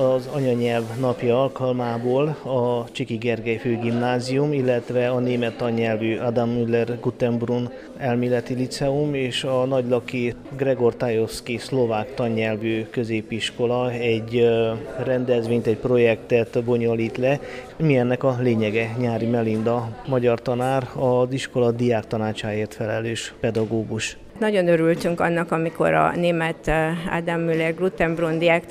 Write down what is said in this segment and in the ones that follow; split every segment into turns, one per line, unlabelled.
az anyanyelv napja alkalmából a Csiki Gergely Főgimnázium, illetve a német tannyelvű Adam Müller Gutenbrunn elméleti liceum és a nagylaki Gregor Tajowski szlovák tannyelvű középiskola egy rendezvényt, egy projektet bonyolít le. Mi ennek a lényege? Nyári Melinda, magyar tanár, az iskola diák tanácsáért felelős pedagógus.
Nagyon örültünk annak, amikor a német eh, Adam Müller Glutenbrunn diák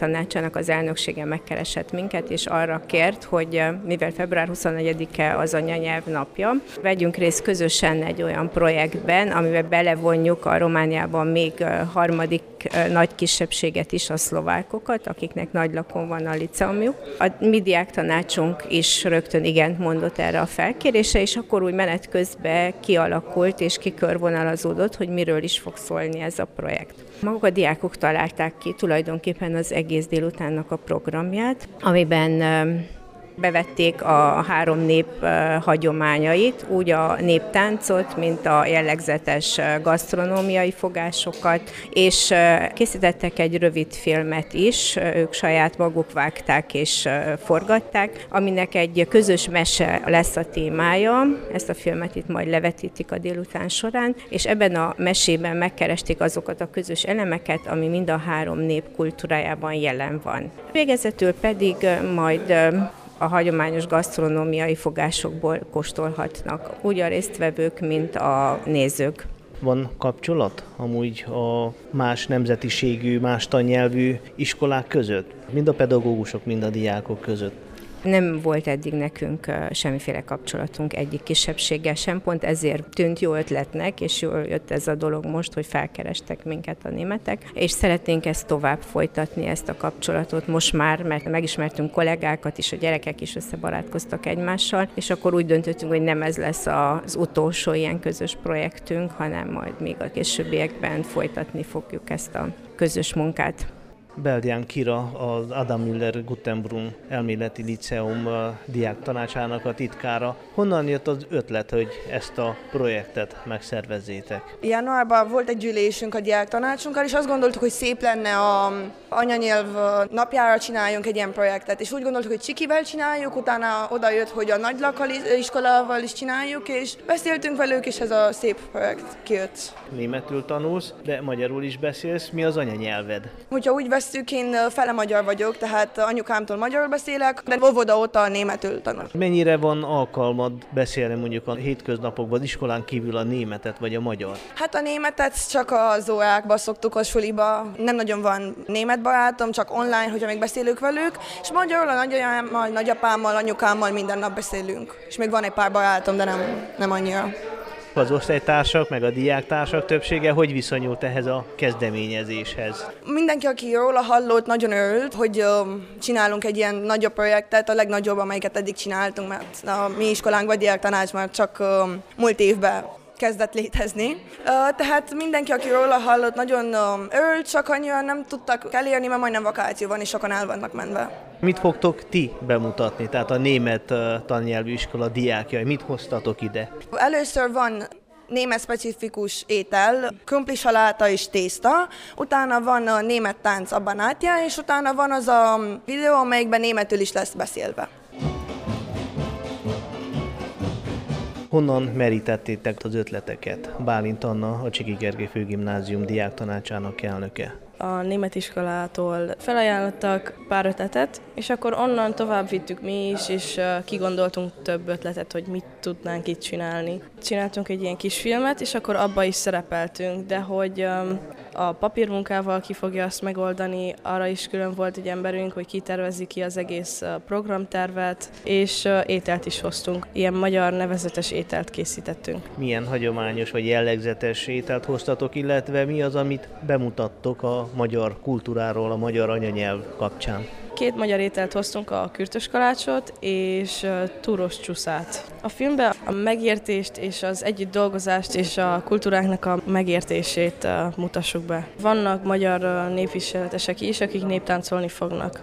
az elnöksége megkeresett minket, és arra kért, hogy eh, mivel február 24-e az anyanyelv napja, vegyünk részt közösen egy olyan projektben, amiben belevonjuk a Romániában még eh, harmadik nagy kisebbséget is, a szlovákokat, akiknek nagy lakon van a liceumjuk. A mi diák tanácsunk is rögtön igent mondott erre a felkérése, és akkor úgy menet közben kialakult és kikörvonalazódott, hogy miről is fog szólni ez a projekt. Maguk a diákok találták ki tulajdonképpen az egész délutánnak a programját, amiben bevették a három nép hagyományait, úgy a néptáncot, mint a jellegzetes gasztronómiai fogásokat, és készítettek egy rövid filmet is, ők saját maguk vágták és forgatták, aminek egy közös mese lesz a témája, ezt a filmet itt majd levetítik a délután során, és ebben a mesében megkeresték azokat a közös elemeket, ami mind a három nép kultúrájában jelen van. Végezetül pedig majd a hagyományos gasztronómiai fogásokból kóstolhatnak, úgy a résztvevők, mint a nézők.
Van kapcsolat amúgy a más nemzetiségű, más tannyelvű iskolák között? Mind a pedagógusok, mind a diákok között?
Nem volt eddig nekünk semmiféle kapcsolatunk egyik kisebbséggel sem, pont ezért tűnt jó ötletnek, és jól jött ez a dolog most, hogy felkerestek minket a németek, és szeretnénk ezt tovább folytatni, ezt a kapcsolatot most már, mert megismertünk kollégákat is, a gyerekek is összebarátkoztak egymással, és akkor úgy döntöttünk, hogy nem ez lesz az utolsó ilyen közös projektünk, hanem majd még a későbbiekben folytatni fogjuk ezt a közös munkát.
Beldián Kira, az Adam Müller Gutenbrunn elméleti liceum diák tanácsának a titkára. Honnan jött az ötlet, hogy ezt a projektet megszervezzétek?
Januárban volt egy gyűlésünk a diák tanácsunkkal, és azt gondoltuk, hogy szép lenne a anyanyelv napjára csináljunk egy ilyen projektet. És úgy gondoltuk, hogy Csikivel csináljuk, utána oda jött, hogy a nagylakal iskolával is csináljuk, és beszéltünk velük, és ez a szép projekt kijött.
Németül tanulsz, de magyarul is beszélsz. Mi az anyanyelved?
Hogyha úgy veszük, én fele magyar vagyok, tehát anyukámtól magyarul beszélek, de óvoda óta németül tanul.
Mennyire van alkalmad beszélni mondjuk a hétköznapokban, iskolán kívül a németet vagy a magyar?
Hát a németet csak az órákban szoktuk a suliba. Nem nagyon van német barátom, csak online, hogyha még beszélünk velük, és magyarul a nagyanyámmal, nagyapámmal, anyukámmal minden nap beszélünk. És még van egy pár barátom, de nem, nem annyira
az osztálytársak, meg a diáktársak többsége hogy viszonyult ehhez a kezdeményezéshez?
Mindenki, aki róla hallott, nagyon örült, hogy csinálunk egy ilyen nagyobb projektet, a legnagyobb, amelyiket eddig csináltunk, mert a mi iskolánk vagy diáktanács már csak múlt évben kezdett létezni. Tehát mindenki, aki róla hallott, nagyon örült, csak annyira nem tudtak elérni, mert majdnem vakáció van, és sokan el vannak menve.
Mit fogtok ti bemutatni, tehát a német tannyelvű iskola diákjai, mit hoztatok ide?
Először van német specifikus étel, krumpli saláta és tészta, utána van a német tánc a banátja, és utána van az a videó, amelyikben németül is lesz beszélve.
Honnan merítettétek az ötleteket? Bálint Anna, a Csiki Gergely Főgimnázium diáktanácsának elnöke
a német iskolától felajánlottak pár ötletet, és akkor onnan tovább vittük mi is, és kigondoltunk több ötletet, hogy mit tudnánk itt csinálni. Csináltunk egy ilyen kis filmet, és akkor abba is szerepeltünk, de hogy a papírmunkával ki fogja azt megoldani, arra is külön volt egy emberünk, hogy kitervezi ki az egész programtervet, és ételt is hoztunk. Ilyen magyar nevezetes ételt készítettünk.
Milyen hagyományos vagy jellegzetes ételt hoztatok, illetve mi az, amit bemutattok a magyar kultúráról, a magyar anyanyelv kapcsán?
Két magyar ételt hoztunk, a kürtös kalácsot és túros csúszát. A filmben a megértést és az együtt dolgozást és a kultúráknak a megértését mutassuk be. Vannak magyar népviseletesek is, akik néptáncolni fognak.